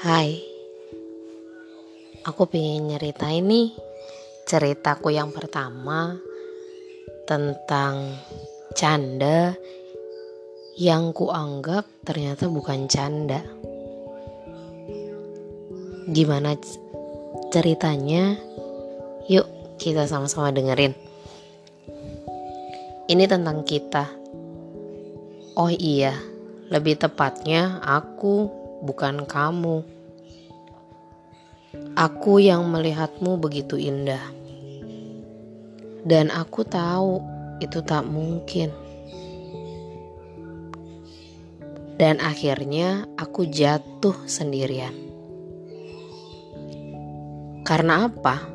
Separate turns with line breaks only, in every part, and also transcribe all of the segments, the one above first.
Hai, aku pengen nyeritain nih ceritaku yang pertama tentang canda yang kuanggap ternyata bukan canda. Gimana ceritanya? Yuk kita sama-sama dengerin. Ini tentang kita. Oh iya, lebih tepatnya aku bukan kamu. Aku yang melihatmu begitu indah. Dan aku tahu itu tak mungkin. Dan akhirnya aku jatuh sendirian. Karena apa?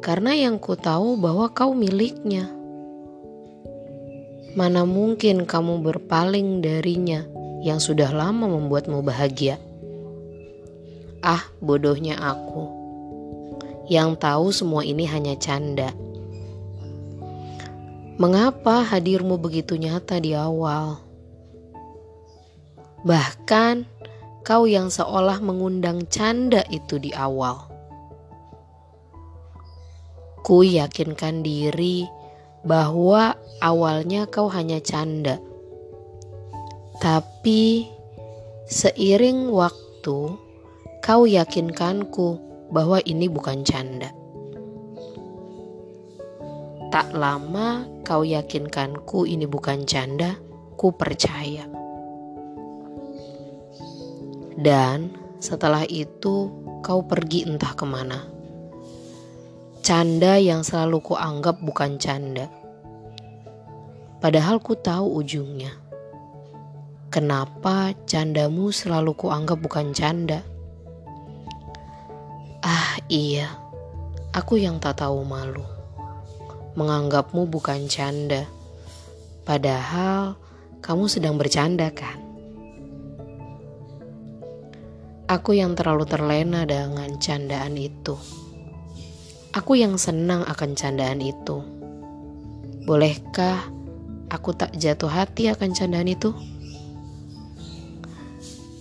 Karena yang ku tahu bahwa kau miliknya. Mana mungkin kamu berpaling darinya yang sudah lama membuatmu bahagia? Ah, bodohnya aku. Yang tahu semua ini hanya canda. Mengapa hadirmu begitu nyata di awal? Bahkan kau yang seolah mengundang canda itu di awal. Ku yakinkan diri bahwa awalnya kau hanya canda. Tapi seiring waktu kau yakinkanku bahwa ini bukan canda. Tak lama kau yakinkanku ini bukan canda, ku percaya. Dan setelah itu kau pergi entah ke mana. Canda yang selalu ku anggap bukan canda. Padahal ku tahu ujungnya. Kenapa candamu selalu ku anggap bukan canda? Ah iya, aku yang tak tahu malu. Menganggapmu bukan canda. Padahal kamu sedang bercanda kan? Aku yang terlalu terlena dengan candaan itu. Aku yang senang akan candaan itu. Bolehkah aku tak jatuh hati akan candaan itu?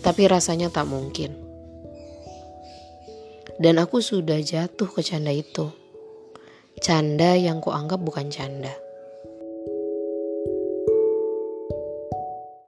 Tapi rasanya tak mungkin. Dan aku sudah jatuh ke canda itu. Canda yang kuanggap bukan canda.